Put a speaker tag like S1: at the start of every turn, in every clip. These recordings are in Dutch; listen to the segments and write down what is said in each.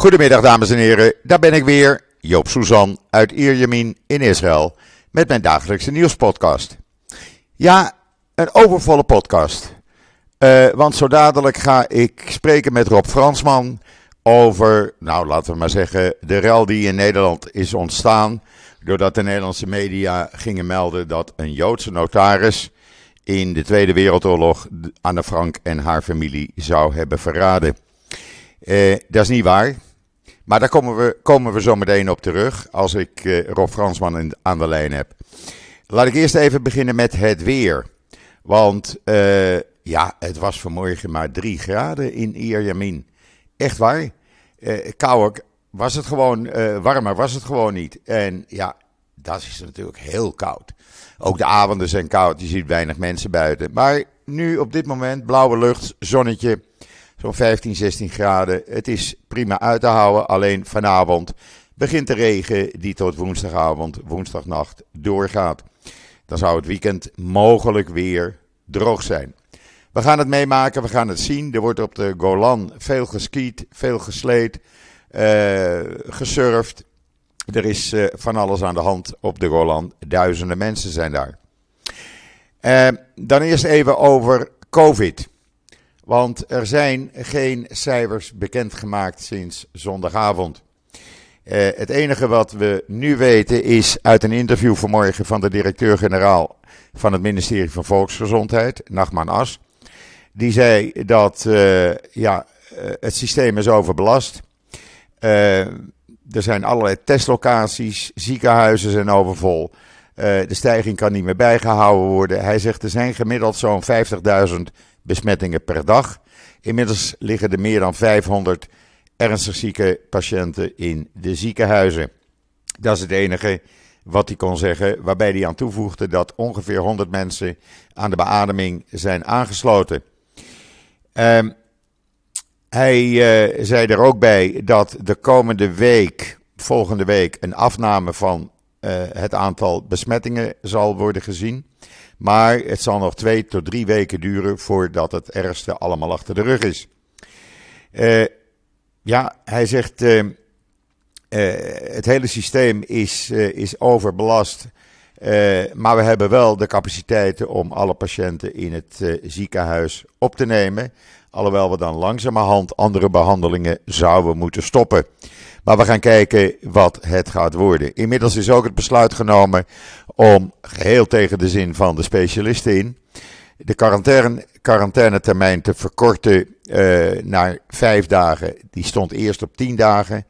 S1: Goedemiddag dames en heren, daar ben ik weer, Joop Suzan uit Ierjemien in Israël met mijn dagelijkse nieuwspodcast. Ja, een overvolle podcast. Uh, want zo dadelijk ga ik spreken met Rob Fransman over, nou laten we maar zeggen, de rel die in Nederland is ontstaan. Doordat de Nederlandse media gingen melden dat een Joodse notaris in de Tweede Wereldoorlog Anne Frank en haar familie zou hebben verraden. Uh, dat is niet waar. Maar daar komen we, komen we zo meteen op terug als ik uh, Rob Fransman in, aan de lijn heb. Laat ik eerst even beginnen met het weer. Want uh, ja, het was vanmorgen maar 3 graden in Ierjamin. Echt waar. Uh, kouder was het gewoon, warmer was het gewoon niet. En ja, dat is natuurlijk heel koud. Ook de avonden zijn koud, je ziet weinig mensen buiten. Maar nu op dit moment blauwe lucht, zonnetje zo'n 15, 16 graden. Het is prima uit te houden. Alleen vanavond begint de regen die tot woensdagavond, woensdagnacht doorgaat. Dan zou het weekend mogelijk weer droog zijn. We gaan het meemaken, we gaan het zien. Er wordt op de Golan veel geskiet, veel gesleed, uh, gesurfd. Er is uh, van alles aan de hand op de Golan. Duizenden mensen zijn daar. Uh, dan eerst even over COVID. Want er zijn geen cijfers bekendgemaakt sinds zondagavond. Uh, het enige wat we nu weten is uit een interview vanmorgen van de directeur-generaal van het ministerie van Volksgezondheid, Nachman As. Die zei dat uh, ja, uh, het systeem is overbelast. er zijn allerlei testlocaties, ziekenhuizen zijn overvol. de stijging kan niet meer bijgehouden worden. Hij zegt er zijn gemiddeld zo'n 50.000 besmettingen per dag. Inmiddels liggen er meer dan 500 ernstig zieke patiënten in de ziekenhuizen. Dat is het enige wat hij kon zeggen, waarbij hij aan toevoegde dat ongeveer 100 mensen aan de beademing zijn aangesloten. Um, hij uh, zei er ook bij dat de komende week, volgende week, een afname van uh, het aantal besmettingen zal worden gezien. Maar het zal nog twee tot drie weken duren voordat het ergste allemaal achter de rug is. Uh, ja, hij zegt, uh, uh, het hele systeem is, is overbelast. maar we hebben wel de capaciteiten om alle patiënten in het ziekenhuis op te nemen. Alhoewel we dan langzamerhand andere behandelingen zouden moeten stoppen. Maar we gaan kijken wat het gaat worden. Inmiddels is ook het besluit genomen om, geheel tegen de zin van de specialisten in, de quarantaine, quarantainetermijn te verkorten uh, naar vijf dagen. Die stond eerst op tien dagen,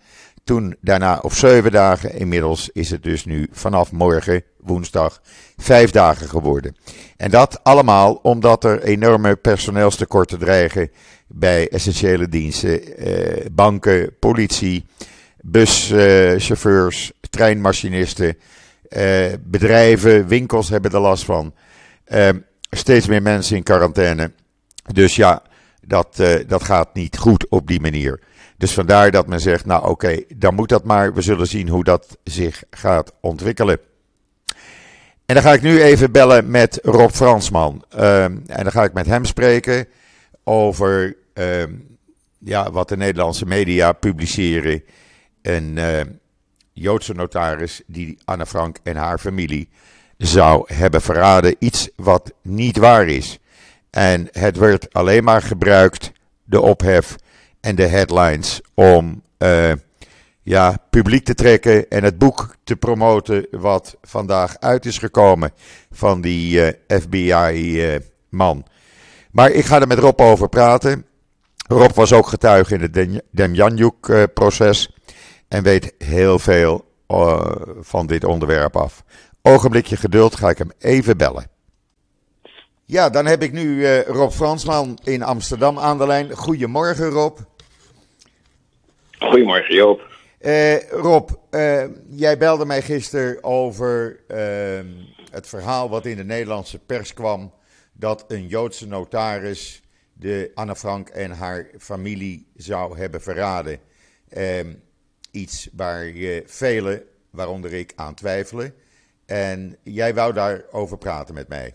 S1: toen daarna op zeven dagen. Inmiddels is het dus nu vanaf morgen, woensdag, vijf dagen geworden. En dat allemaal omdat er enorme personeelstekorten dreigen bij essentiële diensten, uh, banken, politie, buschauffeurs, treinmachinisten, uh, bedrijven, winkels hebben er last van. Uh, steeds meer mensen in quarantaine. Dus ja, dat, uh, dat gaat niet goed op die manier. Dus vandaar dat men zegt, nou oké, dan moet dat maar. We zullen zien hoe dat zich gaat ontwikkelen. En dan ga ik nu even bellen met Rob Fransman. en dan ga ik met hem spreken over ja, wat de Nederlandse media publiceren een uh, Joodse notaris die Anne Frank en haar familie zou hebben verraden. Iets wat niet waar is. En het werd alleen maar gebruikt, de ophef en de headlines, om uh, ja, publiek te trekken en het boek te promoten wat vandaag uit is gekomen van die eh, FBI-man. maar ik ga er met Rob over praten. Rob was ook getuige in het Demjanjuk-proces en weet heel veel van dit onderwerp af. Ogenblikje geduld, ga ik hem even bellen. Ja, dan heb ik nu Rob Fransman in Amsterdam aan de lijn. Goedemorgen Rob.
S2: Goedemorgen Joop.
S1: Uh, Rob, jij belde mij gisteren over ehm, het verhaal wat in de Nederlandse pers kwam. Dat een Joodse notaris de Anne Frank en haar familie zou hebben verraden. Ehm, iets waar velen, waaronder ik, aan twijfelen. En jij wou daarover praten met mij.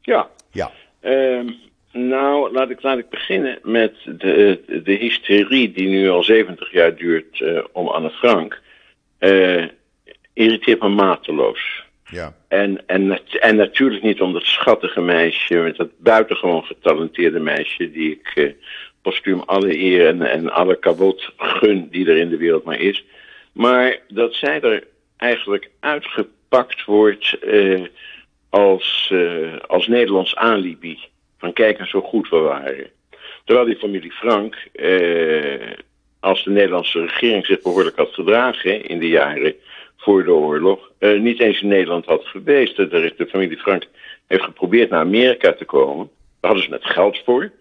S2: Ja.
S1: Ja.
S2: Uh, Nou, laat ik, laat ik beginnen met de, de hysterie die nu al 70 jaar duurt uh, om Anne Frank. Uh, irriteert me mateloos.
S1: Ja.
S2: En, en, en natuurlijk niet om dat schattige meisje, met dat buitengewoon getalenteerde meisje, die ik uh, postuum alle eer en, en alle kabot gun die er in de wereld maar is. Maar dat zij er eigenlijk uitgepakt wordt als, als Nederlands alibi. Van kijken zo goed we waren. Terwijl die familie Frank, als de Nederlandse regering zich behoorlijk had gedragen in de jaren voor de oorlog, uh, niet eens in Nederland had geweest. De familie Frank heeft geprobeerd naar Amerika te komen. Daar hadden ze net geld voor. Uh,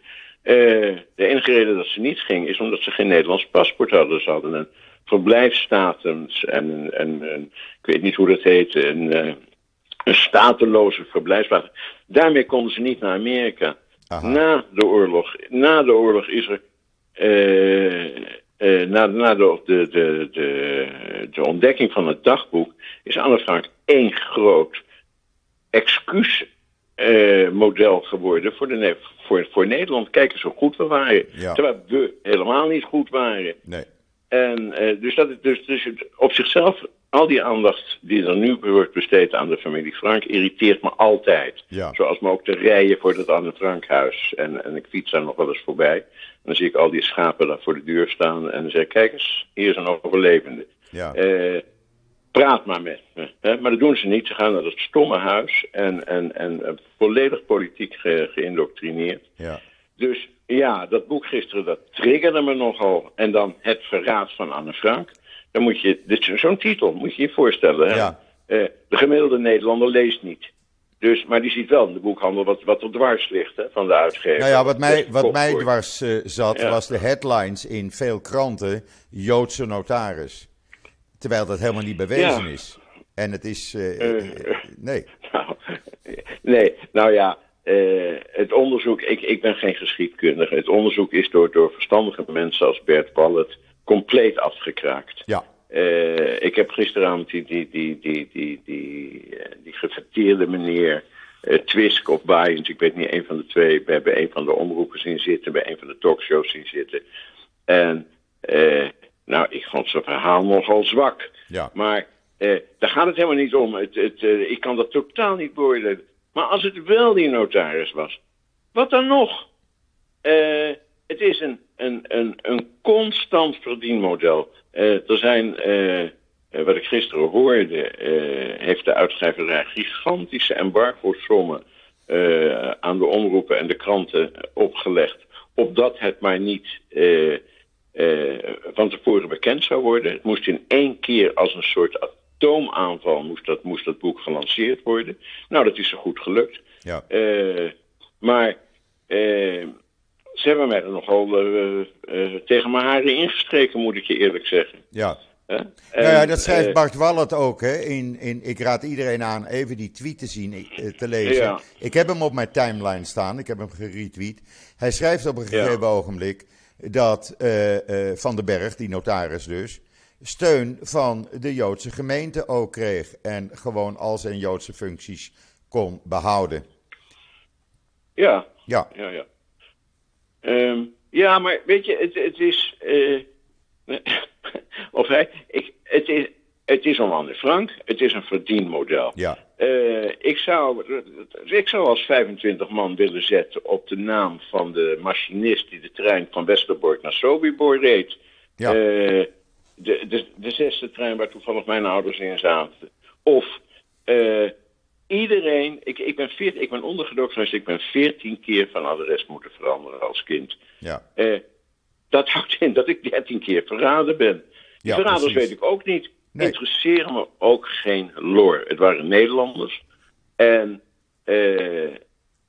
S2: de enige reden dat ze niet ging is omdat ze geen Nederlands paspoort hadden. Ze hadden een verblijfsstatum en, en, ik weet niet hoe dat heet, een, uh, een stateloze verblijfsstatus. Daarmee konden ze niet naar Amerika.
S1: Aha.
S2: Na de oorlog, na de oorlog is er uh, na, na de, de, de, de, de ontdekking van het dagboek is Anne Frank één groot excuusmodel uh, geworden voor, de, voor, voor Nederland. Kijk eens hoe goed we waren.
S1: Ja.
S2: Terwijl we helemaal niet goed waren.
S1: Nee.
S2: En uh, dus, dat, dus, dus op zichzelf, al die aandacht die er nu wordt besteed aan de familie Frank, irriteert me altijd.
S1: Ja.
S2: Zoals me ook de rijen voor het Anne Frankhuis. En, en ik fiets daar nog wel eens voorbij. En dan zie ik al die schapen daar voor de deur staan. En dan zeg ik, kijk eens, hier is een overlevende.
S1: Ja.
S2: Uh, praat maar met me. Hè? Maar dat doen ze niet. Ze gaan naar dat stomme huis en, en, en uh, volledig politiek ge, geïndoctrineerd.
S1: Ja.
S2: Dus ja, dat boek gisteren, dat triggerde me nogal. En dan Het Verraad van Anne Frank. Dan moet je, dit is zo'n titel, moet je je voorstellen. Hè?
S1: Ja.
S2: Uh, de gemiddelde Nederlander leest niet. Dus, maar die ziet wel in de boekhandel wat, wat er dwars ligt hè, van de uitgever.
S1: Nou ja, wat mij, wat mij dwars uh, zat,
S2: Ja.
S1: was de headlines in veel kranten: Joodse notaris. Terwijl dat helemaal niet bewezen
S2: Ja.
S1: is. En het is. eh,
S2: Eh,
S1: eh, nee.
S2: Nou, nee, nou ja, eh, het onderzoek, ik, ik ben geen geschiedkundige. Het onderzoek is door, door verstandige mensen als Bert Wallet compleet afgekraakt.
S1: Ja.
S2: Eh, ik heb gisteravond die, die, die, die, die, die, eh, die gefeteerde meneer eh, Twisk of Bayens, ik weet niet, een van de twee, bij, bij een van de omroepen zien zitten, bij een van de talkshows zien zitten. En nou, ik vond zijn verhaal nogal zwak.
S1: Ja.
S2: Maar daar gaat het helemaal niet om. Het, het, ik kan dat totaal niet beoordelen. Maar als het wel die notaris was, wat dan nog? Eh, het is een, een, een, een constant verdienmodel. Eh, er zijn, eh, eh, wat ik gisteren hoorde, heeft de uitgeverij gigantische embargo-sommen aan de omroepen en de kranten opgelegd. Opdat het maar niet van tevoren bekend zou worden. Het moest in één keer als een soort atoomaanval moest dat, moest dat boek gelanceerd worden. Nou, dat is zo goed gelukt.
S1: Ja.
S2: Maar ze hebben mij er nogal eh, tegen mijn haren ingestreken, moet ik je eerlijk zeggen.
S1: Ja. Nou ja, dat schrijft Bart Wallet ook. Hè? In, in, ik raad iedereen aan even die tweet te zien, te lezen.
S2: Ja.
S1: Ik heb hem op mijn timeline staan. Ik heb hem geretweet. Hij schrijft op een
S2: Ja.
S1: gegeven ogenblik dat Van den Berg, die notaris dus, steun van de Joodse gemeente ook kreeg. En gewoon al zijn Joodse functies kon behouden.
S2: Ja,
S1: Ja,
S2: ja, ja. Ehm, ja, maar weet je, het, het is. eh, of hij. Ik, het, is het is om Anne Frank, het is een verdienmodel.
S1: ja,
S2: Eh, ik, zou, ik zou als 25 man willen zetten op de naam van de machinist die de trein van Westerbork naar Sobibor reed.
S1: Ja.
S2: Eh, de, de, de zesde trein waar toevallig mijn ouders in zaten. Of iedereen, ik, ik, ben veert, ik ben ondergedoken geweest, ik ben 14 keer van adres moeten veranderen als kind.
S1: ja.
S2: Eh, dat houdt in dat ik 13 keer verraden ben.
S1: Ja,
S2: verraders
S1: precies.
S2: weet ik ook niet.
S1: Nee.
S2: Interesseren me ook geen loor. Het waren Nederlanders. En eh,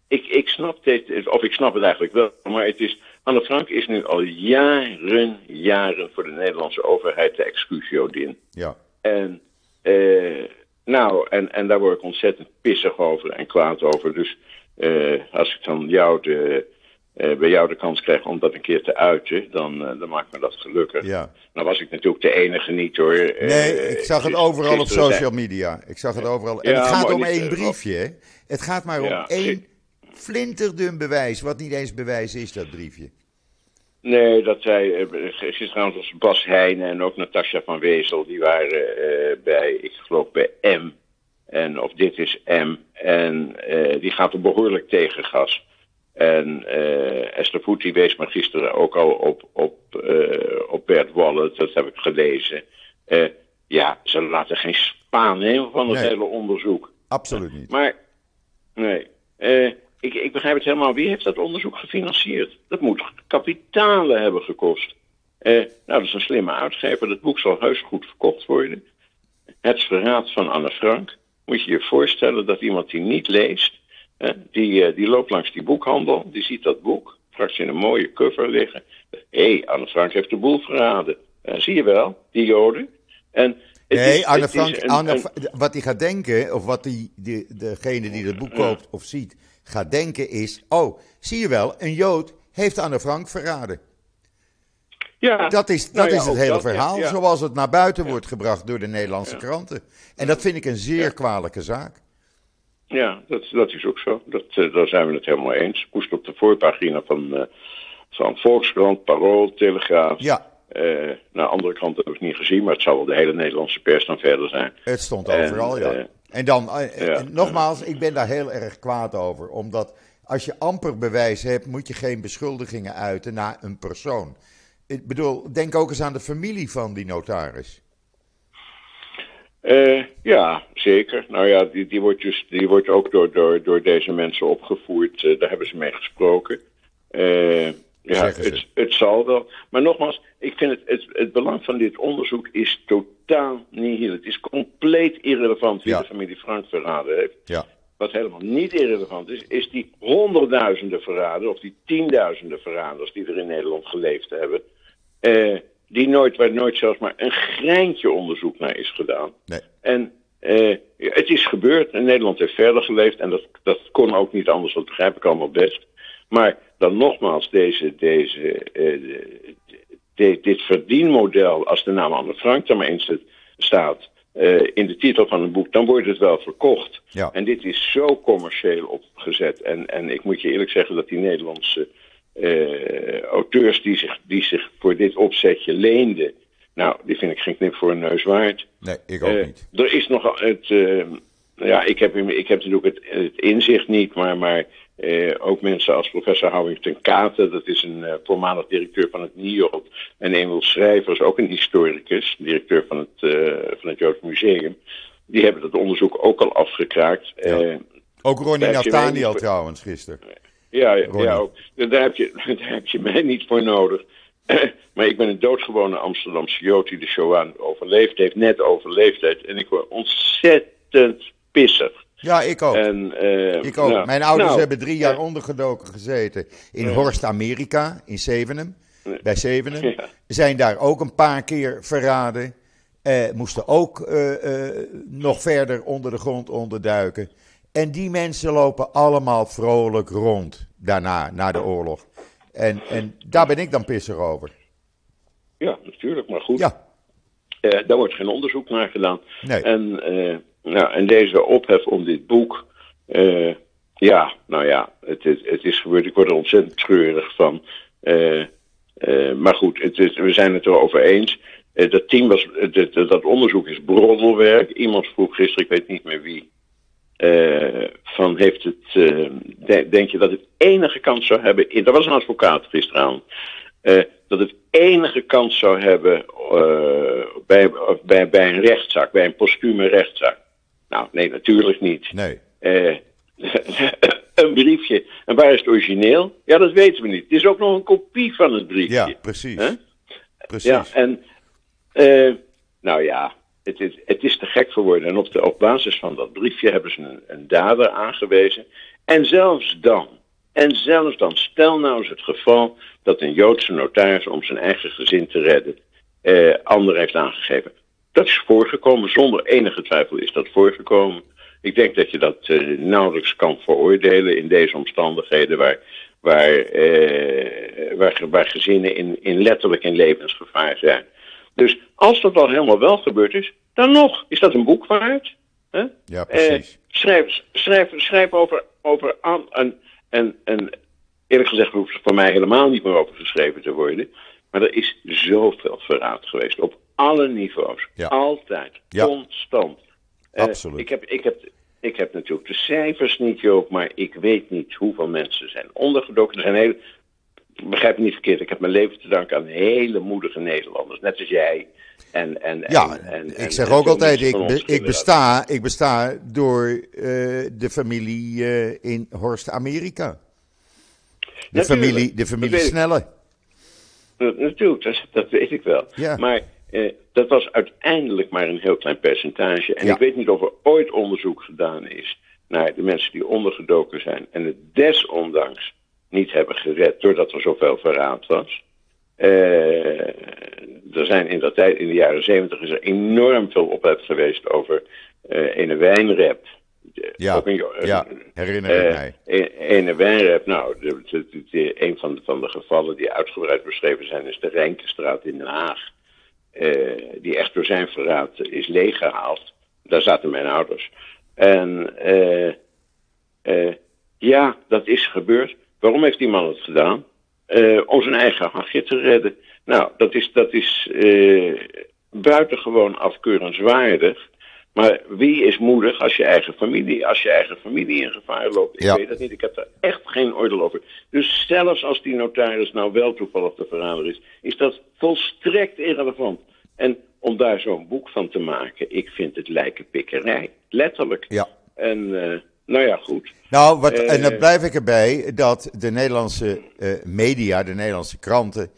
S2: ik, ik snap dit, of ik snap het eigenlijk wel, maar het is. Anne Frank is nu al jaren, jaren voor de Nederlandse overheid de excusio-din.
S1: ja.
S2: En, eh, nou, en, en daar word ik ontzettend pissig over en kwaad over. Dus eh, als ik dan jou de, eh, bij jou de kans krijg om dat een keer te uiten, dan, eh, dan maakt me dat gelukkig.
S1: ja.
S2: Nou was ik natuurlijk de enige niet hoor.
S1: Nee, ik zag het overal op social media. Ik zag het overal. En
S2: Ja,
S1: het gaat om
S2: niet,
S1: één briefje. hè? Het gaat maar om
S2: Ja,
S1: één, flinterdun bewijs, wat niet eens bewijs is, dat briefje.
S2: Nee, dat zei gisteravond was Bas Heijnen en ook Natasja van Wezel. Die waren uh, bij, ik geloof bij M. En, of dit is M. En uh, die gaat er behoorlijk tegen gas. En uh, Esther Voet die wees me gisteren ook al op, op, op Bert Wallet. Dat heb ik gelezen. ja, ze laten geen spaan nemen van het
S1: Nee.
S2: hele onderzoek.
S1: Absoluut niet.
S2: Maar, nee. Ik, ik begrijp het helemaal. Wie heeft dat onderzoek gefinancierd? Dat moet kapitalen hebben gekost. Eh, nou, dat is een slimme uitgever. Dat boek zal heus goed verkocht worden. Het verraad van Anne Frank. Moet je je voorstellen dat iemand die niet leest, eh, die, eh, die loopt langs die boekhandel, die ziet dat boek, straks in een mooie cover liggen. Hé, hey, Anne Frank heeft de boel verraden. Eh, zie je wel, die Joden. En
S1: Nee,
S2: is-
S1: Anne Frank,
S2: een-
S1: Anne,
S2: een-
S1: wat hij gaat denken, of wat die, die, degene die het boek koopt of ziet, gaat denken is: Oh, zie je wel, een Jood heeft Anne Frank verraden.
S2: ja,
S1: Dat is, dat
S2: nou ja,
S1: is het hele
S2: dat,
S1: verhaal
S2: ja.
S1: zoals het naar buiten wordt gebracht door de Nederlandse kranten. En dat vind ik een zeer kwalijke zaak.
S2: Ja, dat, dat is ook zo. Dat, eh, daar zijn we het helemaal eens. Moest op de voorpagina van, eh, van Volkskrant, Parool, Telegraaf.
S1: Ja,
S2: Eh, naar andere kranten heb ik niet gezien, maar het zal wel de hele Nederlandse pers dan verder zijn.
S1: het stond
S2: En,
S1: overal, ja. En dan, eh, en nogmaals, ik ben daar heel erg kwaad over. Omdat als je amper bewijs hebt, moet je geen beschuldigingen uiten naar een persoon. Ik bedoel, denk ook eens aan de familie van die notaris.
S2: Eh, ja, zeker. Nou ja, die, die, wordt, dus, die wordt ook door, door, door deze mensen opgevoerd. Eh, daar hebben ze mee gesproken. Ja, het, het zal wel. Maar nogmaals, ik vind het, het, het belang van dit onderzoek is totaal nihil. Het is compleet irrelevant wie
S1: Ja.
S2: de familie Frank verraden heeft.
S1: Ja,
S2: Wat helemaal niet irrelevant is, is die honderdduizenden verraders, of die tienduizenden verraders die er in Nederland geleefd hebben, eh, die nooit, waar nooit zelfs maar een greintje onderzoek naar is gedaan.
S1: nee.
S2: En eh, het is gebeurd en Nederland heeft verder geleefd en dat, dat kon ook niet anders, dat begrijp ik allemaal best. Maar dan nogmaals, deze, deze, eh, de- dit verdienmodel, als de naam Anne Frank er maar zit- staat eh, in de titel van een boek, dan wordt het wel verkocht.
S1: Ja.
S2: En dit is zo commercieel opgezet. En, en ik moet je eerlijk zeggen dat die Nederlandse eh, auteurs die zich, die zich voor dit opzetje leenden, nou, die vind ik geen knip voor een neus waard.
S1: Nee, ik ook
S2: Eh,
S1: niet.
S2: Er is nog het. ja, ik heb, ik heb natuurlijk het, het inzicht niet, maar, maar eh, ook mensen als professor Howington Katen, dat is een eh, voormalig directeur van het NIOD, en Emil Schrijvers, ook een historicus, directeur van het, eh, van het Joods Museum, die hebben dat onderzoek ook al afgekraakt.
S1: Ja. Ook Ronnie Nathaniel trouwens gisteren.
S2: ja, ja,
S1: Ronnie.
S2: ja ook. Daar, heb je, daar heb je mij niet voor nodig. maar ik ben een doodgewone Amsterdamse Jood die de Shoah overleefd heeft, net overleefd heeft. En ik word ontzettend pissig.
S1: Ja, ik ook.
S2: En, eh,
S1: ik ook.
S2: nou,
S1: Mijn ouders
S2: nou,
S1: hebben drie jaar
S2: eh,
S1: ondergedoken gezeten in Horst, Amerika, in Zevenum.
S2: Nee.
S1: Bij Zevenum. Zijn daar ook een paar keer verraden. Eh, moesten ook nog verder onder de grond onderduiken. En die mensen lopen allemaal vrolijk rond daarna, na de oorlog. En, en daar ben ik dan pissig over.
S2: Ja, natuurlijk, maar goed.
S1: Ja,
S2: daar wordt geen onderzoek naar gedaan.
S1: Nee.
S2: En, nou, en deze ophef om dit boek. eh, ja, nou ja, het, is- het is gebeurd. Ik word er ontzettend treurig van. Eh, maar goed, het we zijn het erover eens. Dat team was, dat, onderzoek is broddelwerk. Iemand vroeg gisteren, ik weet niet meer wie. van heeft het, de- denk je dat het enige kans zou hebben. Dat was een advocaat gisteravond. eh, dat het enige kans zou hebben bij, bij, bij een rechtszaak, bij een postume rechtszaak. Nou, nee, natuurlijk niet.
S1: nee.
S2: Eh, een briefje. En waar is het origineel? Ja, dat weten we niet. Het is ook nog een kopie van het briefje.
S1: Ja, precies. Precies.
S2: Ja, en eh, nou ja, het is, het is te gek geworden. En op, de, op basis van dat briefje hebben ze een, een dader aangewezen. En zelfs dan, en zelfs dan, stel nou eens het geval dat een Joodse notaris om zijn eigen gezin te redden, eh anderen heeft aangegeven. Dat is voorgekomen, zonder enige twijfel is dat voorgekomen. Ik denk dat je dat eh, nauwelijks kan veroordelen in deze omstandigheden waar, waar, eh, waar, waar gezinnen in, in letterlijk in levensgevaar zijn. Dus als dat al helemaal wel gebeurd is, dan nog is dat een boek waard.
S1: Ja,
S2: Eh,
S1: precies.
S2: schrijf, schrijf, schrijf over, over an- een, En, en eerlijk gezegd hoeft er voor mij helemaal niet meer over geschreven te worden. Maar er is zoveel verraad geweest. Op alle niveaus.
S1: Ja.
S2: Altijd.
S1: Ja.
S2: Constant. Eh,
S1: Absoluut.
S2: ik, heb, ik, heb, ik heb natuurlijk de cijfers niet, Joop. Maar ik weet niet hoeveel mensen zijn ondergedoken. Er zijn hele, begrijp me niet verkeerd. Ik heb mijn leven te danken aan hele moedige Nederlanders. Net als jij. En, en,
S1: Ja,
S2: en, en,
S1: ik zeg
S2: en
S1: ook altijd, ik, be- ik, besta, ik besta door eh, de familie eh, in Horst, Amerika. De
S2: Natuurlijk,
S1: familie, de familie. Snelle.
S2: Dat- Natuurlijk, dat, dat weet ik wel.
S1: Ja.
S2: Maar eh, dat was uiteindelijk maar een heel klein percentage. En
S1: Ja.
S2: ik weet niet of er ooit onderzoek gedaan is naar de mensen die ondergedoken zijn en het desondanks niet hebben gered doordat er zoveel verraad was. Eh, er zijn in dat tijd, in de jaren zeventig, is er enorm veel ophef geweest over eh ene wijnrep. Eh,
S1: Ja,
S2: ook een
S1: ja,
S2: een-
S1: herinner ik
S2: eh,
S1: mij.
S2: een- Ene wijnrep, nou, de, de- de- de- een van de, van de gevallen die uitgebreid beschreven zijn, is de Rijnkenstraat in Den Haag. Eh, die echt door zijn verraad is leeggehaald. Daar zaten mijn ouders. En eh, eh, ja, dat is gebeurd. Waarom heeft die man het gedaan? Om zijn eigen hachje te redden. Nou, dat is, dat is buitengewoon afkeurenswaardig. Maar wie is moedig als je eigen familie, als je eigen familie in gevaar loopt? Ik
S1: Ja.
S2: weet het niet, ik heb daar echt geen oordeel over. Dus zelfs als die notaris nou wel toevallig de verrader is, is dat volstrekt irrelevant. En om daar zo'n boek van te maken, ik vind het lijkenpikkerij. Letterlijk.
S1: Ja.
S2: En eh, nou ja, goed.
S1: Nou, wat,
S2: Eh,
S1: en dan blijf ik erbij dat de Nederlandse eh, media, de Nederlandse kranten,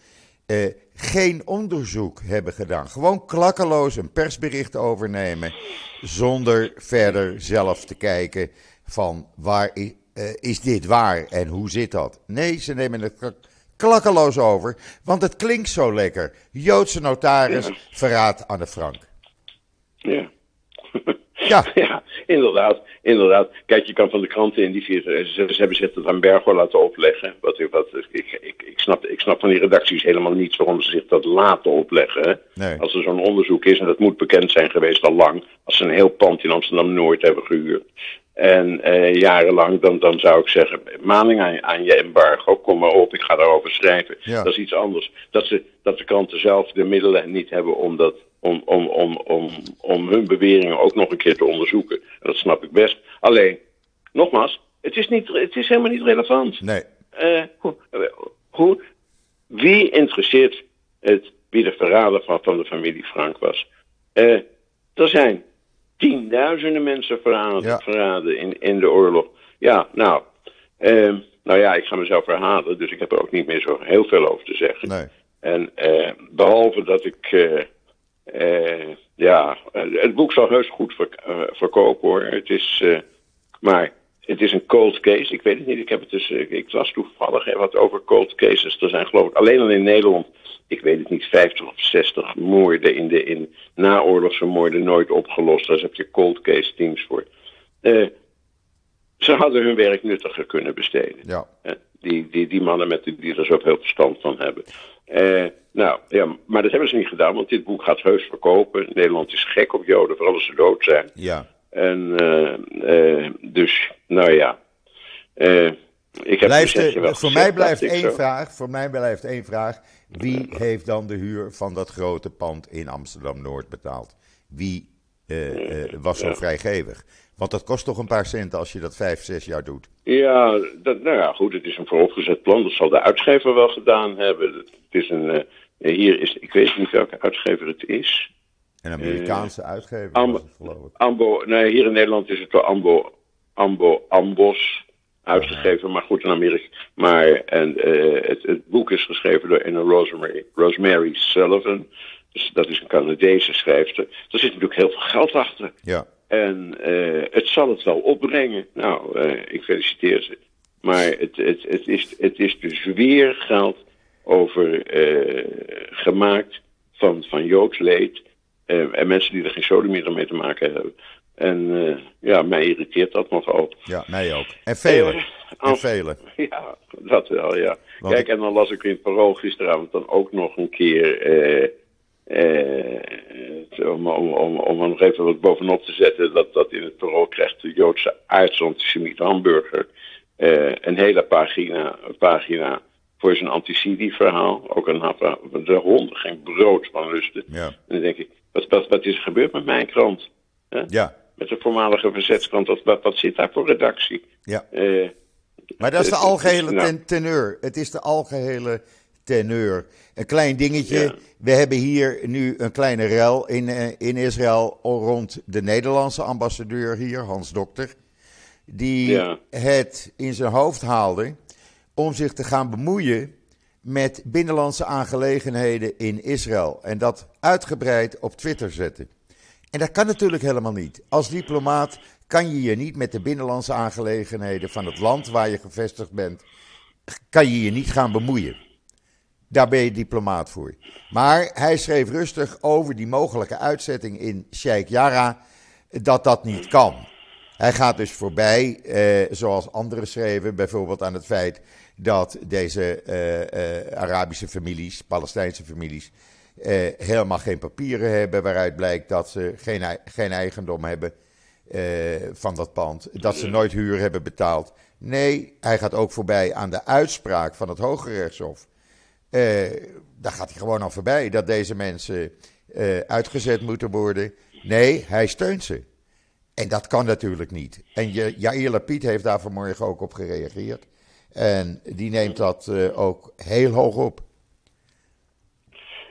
S1: eh, geen onderzoek hebben gedaan. Gewoon klakkeloos een persbericht overnemen, zonder verder zelf te kijken van waar i- eh, is dit waar en hoe zit dat. Nee, ze nemen het klak- klakkeloos over, want het klinkt zo lekker. Joodse notaris, verraad de Frank.
S2: Ja.
S1: Ja.
S2: ja, inderdaad, inderdaad. Kijk, je kan van de kranten in die vier... Ze, ze hebben zich dat aan Bergo laten opleggen. Wat, wat, ik, ik, ik, snap, ik snap van die redacties helemaal niet waarom ze zich dat laten opleggen.
S1: Nee.
S2: Als er zo'n onderzoek is, en dat moet bekend zijn geweest al lang... als ze een heel pand in Amsterdam-Noord hebben gehuurd... En eh, jarenlang, dan, dan zou ik zeggen, maning aan, aan je embargo, kom maar op, ik ga daarover schrijven.
S1: Ja.
S2: Dat is iets anders. Dat, ze, dat de kranten zelf de middelen niet hebben om, dat, om, om, om, om, om hun beweringen ook nog een keer te onderzoeken. Dat snap ik best. Alleen, nogmaals, het is, niet, het is helemaal niet relevant.
S1: Nee.
S2: Hoe, hoe, wie interesseert het wie de verrader van, van de familie Frank was? Eh, er zijn tienduizenden mensen verraden,
S1: Ja.
S2: verraden in, in de oorlog. Ja, nou, eh, nou ja, ik ga mezelf verhalen, dus ik heb er ook niet meer zo heel veel over te zeggen.
S1: Nee.
S2: En eh, behalve dat ik, ja, eh, het boek zal heus goed verk- eh, verkopen hoor. Het is, eh, maar het is een cold case. Ik weet het niet. Ik heb het dus, ik las toevallig hè, wat over cold cases. Er zijn geloof ik alleen al in Nederland, ik weet het niet, 50 of 60 moorden in de in naoorlogse moorden nooit opgelost. Daar heb je cold case teams voor. Ze hadden hun werk nuttiger kunnen besteden.
S1: Ja.
S2: Die, die, die mannen met die, die er zoveel verstand van hebben. Eh, nou, ja, maar dat hebben ze niet gedaan, want dit boek gaat heus verkopen. Nederland is gek op Joden, vooral als ze dood zijn.
S1: Ja.
S2: En eh, eh, dus, nou ja. Ik heb
S1: Blijft, eh,
S2: wel
S1: voor mij blijft één vraag. Voor mij blijft één vraag. Wie heeft dan de huur van dat grote pand in Amsterdam Noord betaald? Wie eh, eh, was zo
S2: Ja.
S1: vrijgevig? Want dat kost toch een paar centen als je dat vijf, zes jaar doet.
S2: Ja, dat, nou ja, goed, het is een vooropgezet plan. Dat zal de uitgever wel gedaan hebben. Het is een, eh, hier is, ik weet niet welke uitgever het is.
S1: Een Amerikaanse uitgever
S2: Am-. Ambo, nee, hier in Nederland is het door Ambo, Ambo Ambos uitgegeven, maar goed in Amerika. Maar en, het, het boek is geschreven door een Rosemary, Rosemary Sullivan. Dat is een Canadese schrijfster. Er zit natuurlijk heel veel geld achter.
S1: Ja.
S2: En eh, het zal het wel opbrengen. Nou, eh, ik feliciteer ze. Maar het, het, het, is, het is dus weer geld over eh, gemaakt van, van Joods leed. en mensen die er geen sodemieter mee te maken hebben. En ja, mij irriteert dat nogal.
S1: ja, mij ook. En velen. En velen.
S2: Ja, dat wel, ja.
S1: Want
S2: Kijk, en dan las ik in het parool gisteravond dan ook nog een keer... eh, eh, om, om, om, om er nog even wat bovenop te zetten... dat, dat in het parool krijgt de Joodse aardsantisemiet Hamburger... een hele pagina, pagina voor zijn anticidie-verhaal. Ook een hap, de honden geen brood van lusten.
S1: Ja.
S2: En dan denk ik, wat, wat, wat is er gebeurd met mijn krant?
S1: Ja.
S2: Met de voormalige verzetskrant, wat, wat, wat zit daar voor redactie?
S1: Ja.
S2: Eh,
S1: Maar dat is de algehele
S2: nou.
S1: ten- teneur. Het is de algehele teneur. Een klein dingetje.
S2: Ja.
S1: We hebben hier nu een kleine rel in, eh, in Israël rond de Nederlandse ambassadeur hier, Hans Dokter. Die
S2: Ja.
S1: het in zijn hoofd haalde om zich te gaan bemoeien met binnenlandse aangelegenheden in Israël. En dat uitgebreid op Twitter zetten. En dat kan natuurlijk helemaal niet. Als diplomaat kan je je niet met de binnenlandse aangelegenheden van het land waar je gevestigd bent, kan je je niet gaan bemoeien. Daar ben je diplomaat voor. Maar hij schreef rustig over die mogelijke uitzetting in Sheikh Jarrah, dat dat niet kan. Hij gaat dus voorbij, eh, zoals anderen schreven, bijvoorbeeld aan het feit dat deze eh, eh, Arabische families, Palestijnse families, eh, helemaal geen papieren hebben, waaruit blijkt dat ze geen, geen eigendom hebben eh, van dat pand, dat ze nooit huur hebben betaald. Nee, hij gaat ook voorbij aan de uitspraak van het Hoge Rechtshof. Eh, daar gaat hij gewoon al voorbij dat deze mensen eh, uitgezet moeten worden. Nee, hij steunt ze. En dat kan natuurlijk niet. En Jair Lapid heeft daar vanmorgen ook op gereageerd. En die neemt dat eh, ook heel hoog op.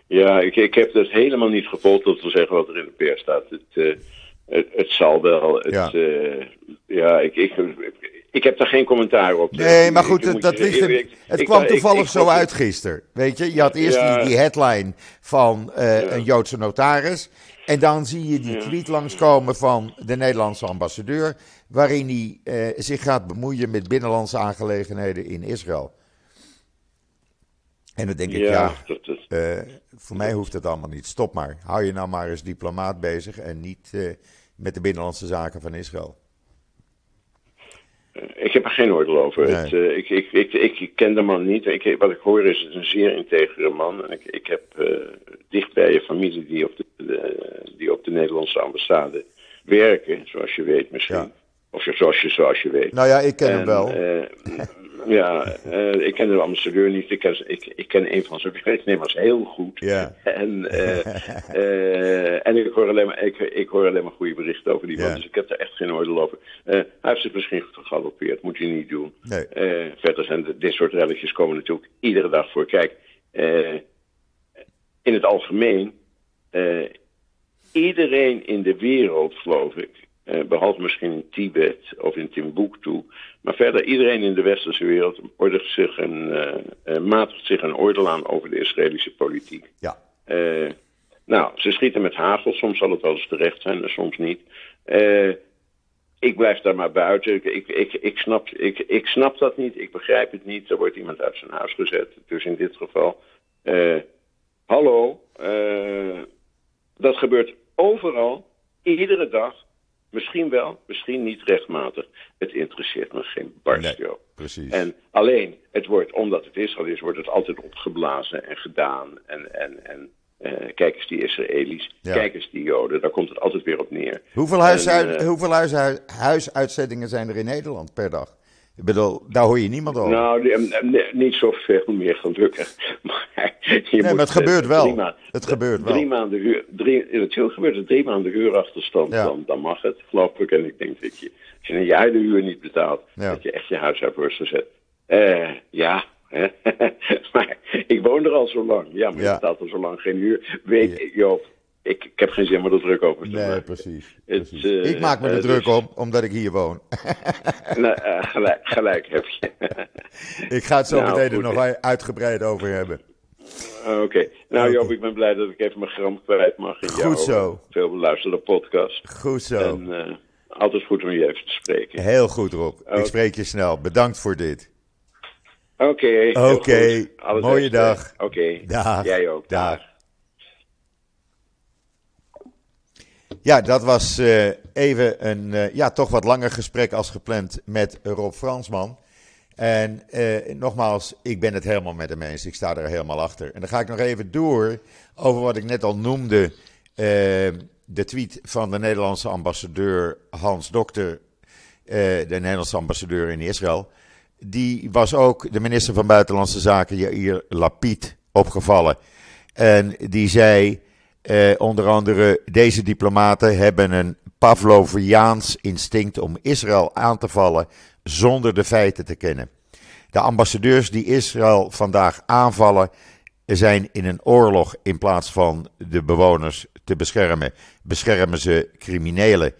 S2: Ja, ik, ik heb dat helemaal niet gevolgd, dat wil zeggen wat er in de pers staat. Het, het, het zal wel. Het,
S1: Ja.
S2: ja, ja ik, ik, ik heb daar geen commentaar op.
S1: Nee, maar
S2: Ik-
S1: goed,
S2: ik
S1: dat ligt er-
S2: ik- ik-
S1: het
S2: ik-
S1: kwam
S2: ik-
S1: toevallig
S2: ik-
S1: zo
S2: ik-
S1: uit gisteren. Weet je, je had eerst
S2: Ja.
S1: die, die headline van eh, een Joodse notaris. En dan zie je die tweet langskomen van de Nederlandse ambassadeur. Waarin hij eh, zich gaat bemoeien met binnenlandse aangelegenheden in Israël. En dan denk ik, ja,
S2: Ja, dat, dat,
S1: eh, voor mij hoeft het allemaal niet. Stop maar. Hou je nou maar als diplomaat bezig en niet met de binnenlandse zaken van Israël.
S2: Ik heb er geen oordeel over.
S1: Nee.
S2: Het, eh, ik, ik, ik, ik, ken de man niet. Ik, wat ik hoor is het een zeer integere man. En ik, ik heb eh, dichtbij je familie die op de, de- die op de Nederlandse ambassade werken, zoals je weet misschien.
S1: Ja.
S2: Of zoals je, zoals je weet.
S1: Nou ja, ik ken hem wel.
S2: eh, ja, eh, ik ken de ambassadeur niet. Ik ken, ik, ik ken een van zijn werknemers heel goed.
S1: Ja.
S2: En, eh, eh, en ik, hoor alleen maar, ik, ik hoor alleen maar goede berichten over die man.
S1: Ja.
S2: Dus ik heb daar echt geen oordeel over. Hij heeft zich misschien gegalopeerd. Moet je niet doen.
S1: Nee.
S2: Verder zijn de- dit soort relletjes komen natuurlijk iedere dag voor. Kijk, in het algemeen, iedereen in de wereld, geloof ik, behalve misschien in Tibet of in Timbuktu, maar verder iedereen in de westerse wereld ordigt zich een, eh, eh, matigt zich een oordeel aan over de Israëlische politiek.
S1: Ja.
S2: Eh, nou, ze schieten met hagel. Soms zal het wel eens terecht zijn en soms niet. Eh, ik blijf daar maar buiten. Ik, ik, ik, ik, snap, ik, ik snap dat niet. Ik begrijp het niet. Er wordt iemand uit zijn huis gezet. Dus in dit geval. eh, hallo. eh, dat gebeurt overal. Iedere dag. Misschien wel, misschien niet rechtmatig. Het interesseert me geen barst,
S1: Nee, precies.
S2: En alleen, het wordt, omdat het Israël is, wordt het altijd opgeblazen en gedaan. En, en, en eh, kijk eens die Israëli's,
S1: Ja.
S2: kijk eens die Joden, daar komt het altijd weer op neer.
S1: Hoeveel,
S2: En, eh,
S1: hoeveel huisui- huisuitzendingen zijn er in Nederland per dag? Ik bedoel, daar hoor je niemand over.
S2: Nou, eh, niet zoveel meer gelukkig. Maar je
S1: nee, maar het
S2: eh,
S1: gebeurt wel.
S2: drie ma-
S1: Het gebeurt wel.
S2: Drie maanden huur, drie, natuurlijk gebeurt het drie maanden huurachterstand,
S1: Ja.
S2: dan, dan mag het, geloof ik. En ik denk dat je, als je een jaar de huur niet betaalt,
S1: Ja.
S2: dat je echt je huis uit wordt gezet. Eh, ja, maar ik woon er al zo lang. Ja, maar
S1: Ja.
S2: je betaalt al zo lang geen huur. Weet. Joop, ik, ik heb geen zin om er druk over te
S1: Nee,
S2: maken.
S1: precies.
S2: Het,
S1: precies.
S2: eh,
S1: ik maak me er
S2: eh,
S1: druk
S2: dus-
S1: om, omdat ik hier woon.
S2: Nou, eh, gelijk, gelijk heb je.
S1: ik ga het zo
S2: Nou,
S1: meteen er nog uitgebreid over hebben.
S2: Oké. Nou. Joop, ik ben blij dat ik even mijn gram kwijt mag in
S1: Goed zo.
S2: veel beluisterde podcast.
S1: Goed zo.
S2: En altijd goed om je even te spreken.
S1: Heel goed, Rob. Ik spreek je snel. Bedankt voor dit.
S2: Oké.
S1: Oké. Mooie dag.
S2: Oké.
S1: Dag.
S2: Jij ook.
S1: Dag. Ja, dat was eh, even een eh, ja, toch wat langer gesprek als gepland met Rob Fransman. En eh, nogmaals, ik ben het helemaal met hem eens. Ik sta er helemaal achter. En dan ga ik nog even door over wat ik net al noemde. de tweet van de Nederlandse ambassadeur Hans Dokter, de Nederlandse ambassadeur in Israël. die was ook de minister van Buitenlandse Zaken, Jair Lapid, opgevallen. En die zei eh, onder andere: deze diplomaten hebben een Pavloviaans instinct om Israël aan te vallen zonder de feiten te kennen. De ambassadeurs die Israël vandaag aanvallen, zijn in een oorlog in plaats van de bewoners te beschermen. Beschermen ze criminelen.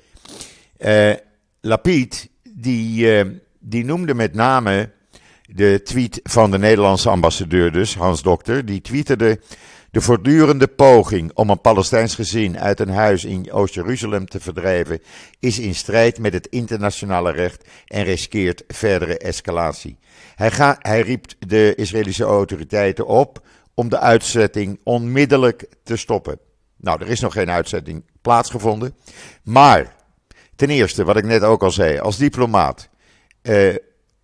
S1: Uh, Lapid, die, uh, die noemde met name de tweet van de Nederlandse ambassadeur, dus Hans Dokter. Die twitterde de voortdurende poging om een Palestijns gezin uit een huis in Oost-Jeruzalem te verdrijven is in strijd met het internationale recht en riskeert verdere escalatie. Hij, ga, hij riep de Israëlische autoriteiten op om de uitzetting onmiddellijk te stoppen. Nou, er is nog geen uitzetting plaatsgevonden. Maar, ten eerste, wat ik net ook al zei, als diplomaat eh,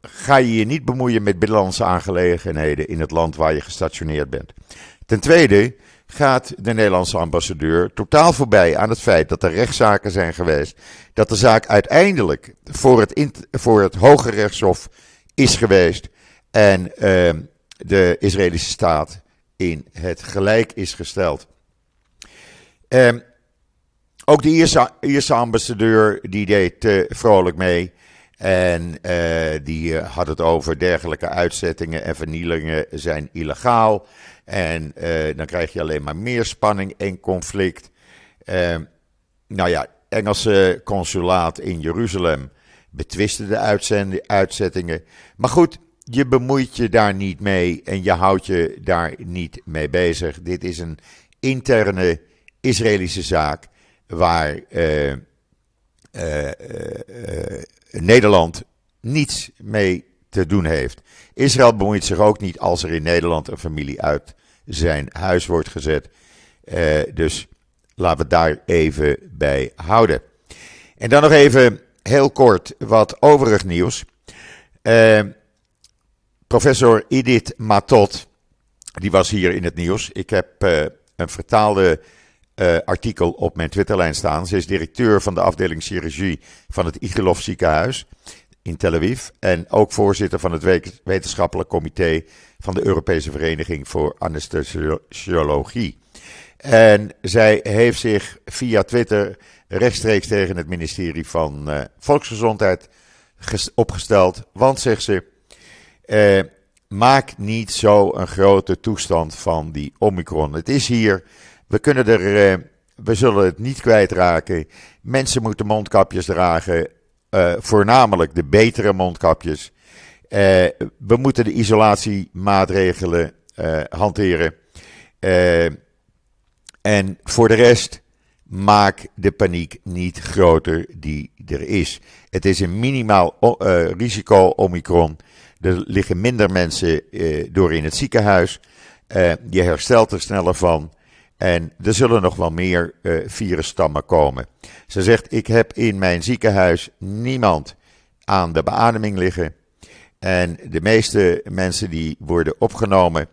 S1: ga je je niet bemoeien met binnenlandse aangelegenheden in het land waar je gestationeerd bent. Ten tweede gaat de Nederlandse ambassadeur totaal voorbij aan het feit dat er rechtszaken zijn geweest. Dat de zaak uiteindelijk voor het, voor het Hoge Rechtshof is geweest. En uh, de Israëlische staat in het gelijk is gesteld. Uh, ook de Ierse, ambassadeur die deed uh, vrolijk mee. En uh, die had het over dergelijke uitzettingen en vernielingen zijn illegaal. En uh, dan krijg je alleen maar meer spanning en conflict. Uh, nou ja, Engelse consulaat in Jeruzalem betwiste de uitzettingen. Maar goed, je bemoeit je daar niet mee en je houdt je daar niet mee bezig. Dit is een interne Israëlische zaak waar uh, Nederland niets mee te doen heeft. Israël bemoeit zich ook niet als er in Nederland een familie uit zijn huis wordt gezet. Uh, dus laten we daar even bij houden. En dan nog even heel kort wat overig nieuws. Uh, professor Edith Matot, die was hier in het nieuws. Ik heb uh, een vertaalde artikel op mijn Twitterlijn staan. Ze is directeur van de afdeling chirurgie van het Igelov ziekenhuis in Tel Aviv. En ook voorzitter van het wetenschappelijk comité van de Europese Vereniging voor Anesthesiologie. En zij heeft zich via Twitter rechtstreeks tegen het ministerie van uh, Volksgezondheid opgesteld. Want, zegt ze, uh, maak niet zo een grote toestand van die Omicron. Het is hier, we kunnen er, uh, we zullen het niet kwijtraken. Mensen moeten mondkapjes dragen. Voornamelijk de betere mondkapjes. Uh, we moeten de isolatiemaatregelen uh, hanteren. en voor de rest, maak de paniek niet groter die er is. Het is een minimaal risico Omicron. Er liggen minder mensen door in het ziekenhuis. je herstelt er sneller van. En er zullen nog wel meer virusstammen komen. Ze zegt: Ik heb in mijn ziekenhuis niemand aan de beademing liggen. En de meeste mensen die worden opgenomen,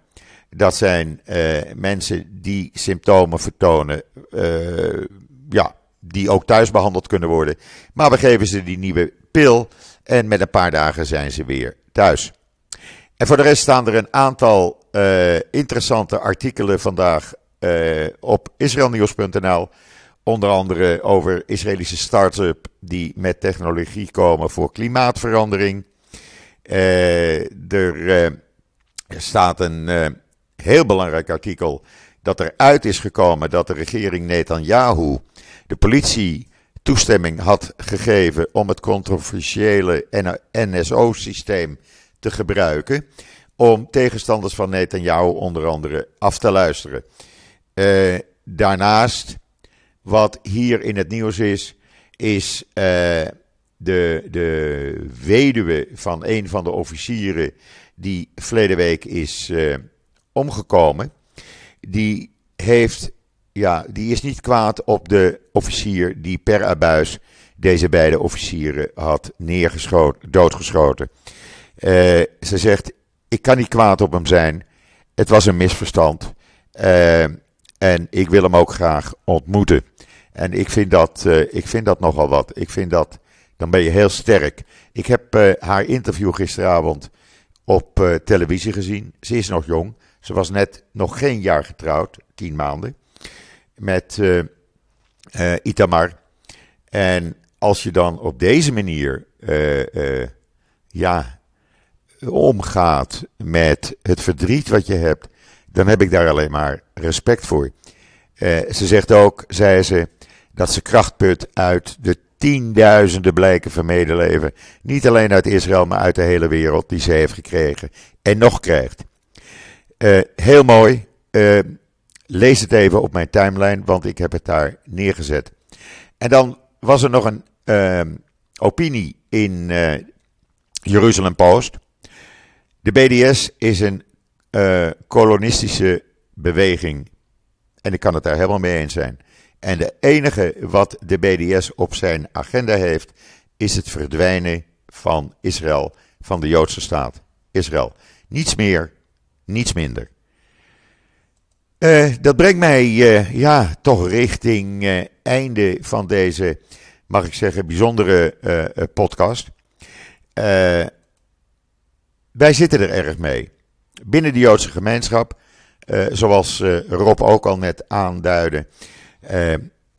S1: dat zijn uh, mensen die symptomen vertonen. Uh, ja, die ook thuis behandeld kunnen worden. Maar we geven ze die nieuwe pil. En met een paar dagen zijn ze weer thuis. En voor de rest staan er een aantal interessante artikelen vandaag op israelnieuws.nl. Onder andere over Israëlische start-up die met technologie komen voor klimaatverandering. Uh, er uh, staat een heel belangrijk artikel dat er uit is gekomen dat de regering Netanyahu de politie toestemming had gegeven om het controversiële NSO-systeem te gebruiken om tegenstanders van Netanyahu onder andere af te luisteren. Daarnaast, wat hier in het nieuws is, is de, de weduwe van een van de officieren die verleden week is uh, omgekomen. Die heeft, ja, die is niet kwaad op de officier die per abuis deze beide officieren had neergeschoten, doodgeschoten. ze zegt, ik kan niet kwaad op hem zijn. Het was een misverstand. Uh, en ik wil hem ook graag ontmoeten. En ik vind dat, ik vind dat nogal wat. Ik vind dat dan ben je heel sterk. Ik heb uh, haar interview gisteravond op uh, televisie gezien. Ze is nog jong. Ze was net nog geen jaar getrouwd, tien maanden, met uh, Itamar. En als je dan op deze manier ja, omgaat met het verdriet wat je hebt, dan heb ik daar alleen maar respect voor. ze zegt ook, zei ze, dat ze kracht put uit de tienduizenden blijken van medeleven. Niet alleen uit Israël, maar uit de hele wereld die ze heeft gekregen en nog krijgt. Uh, heel mooi. Uh, lees het even op mijn timeline, want ik heb het daar neergezet. En dan was er nog een uh, opinie in Jeruzalem Post. De BDS is een kolonistische beweging. En ik kan het daar helemaal mee eens zijn. En de enige wat de BDS op zijn agenda heeft, is het verdwijnen van Israël, van de Joodse staat Israël. Niets meer, niets minder. Uh, dat brengt mij uh, ja, toch richting uh, einde van deze, mag ik zeggen, bijzondere podcast. wij zitten er erg mee. Binnen de Joodse gemeenschap, zoals Rob ook al net aanduidde, uh,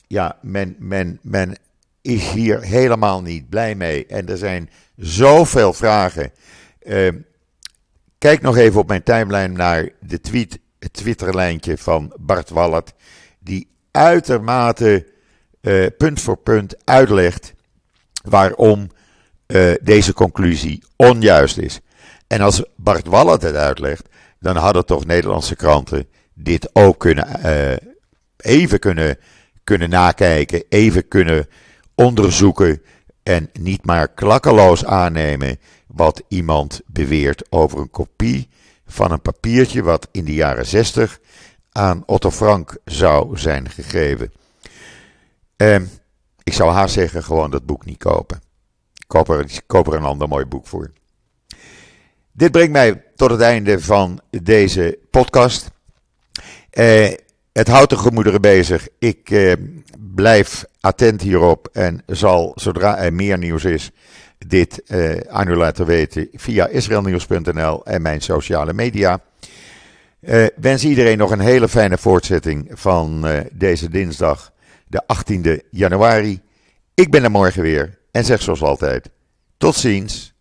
S1: ja, men, men, men is hier helemaal niet blij mee. En er zijn zoveel vragen. Uh, kijk nog even op mijn timeline naar de tweet, het Twitterlijntje van Bart Wallert. Die uitermate uh, punt voor punt uitlegt waarom deze conclusie onjuist is. En als Bart Wallert het uitlegt, dan hadden toch Nederlandse kranten dit ook kunnen even kunnen, kunnen nakijken, even kunnen onderzoeken en niet maar klakkeloos aannemen wat iemand beweert over een kopie van een papiertje wat in de jaren 60 aan Otto Frank zou zijn gegeven. Eh, ik zou haar zeggen gewoon dat boek niet kopen. Koop er, koop er een ander mooi boek voor. Dit brengt mij tot het einde van deze podcast. Eh, het houdt de gemoederen bezig. Ik eh, blijf attent hierop en zal, zodra er meer nieuws is, dit eh, aan u laten weten via israelnieuws.nl en mijn sociale media. Uh, wens iedereen nog een hele fijne voortzetting van uh, deze dinsdag, de 18e januari. Ik ben er morgen weer en zeg zoals altijd: tot ziens,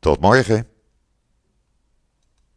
S1: tot morgen.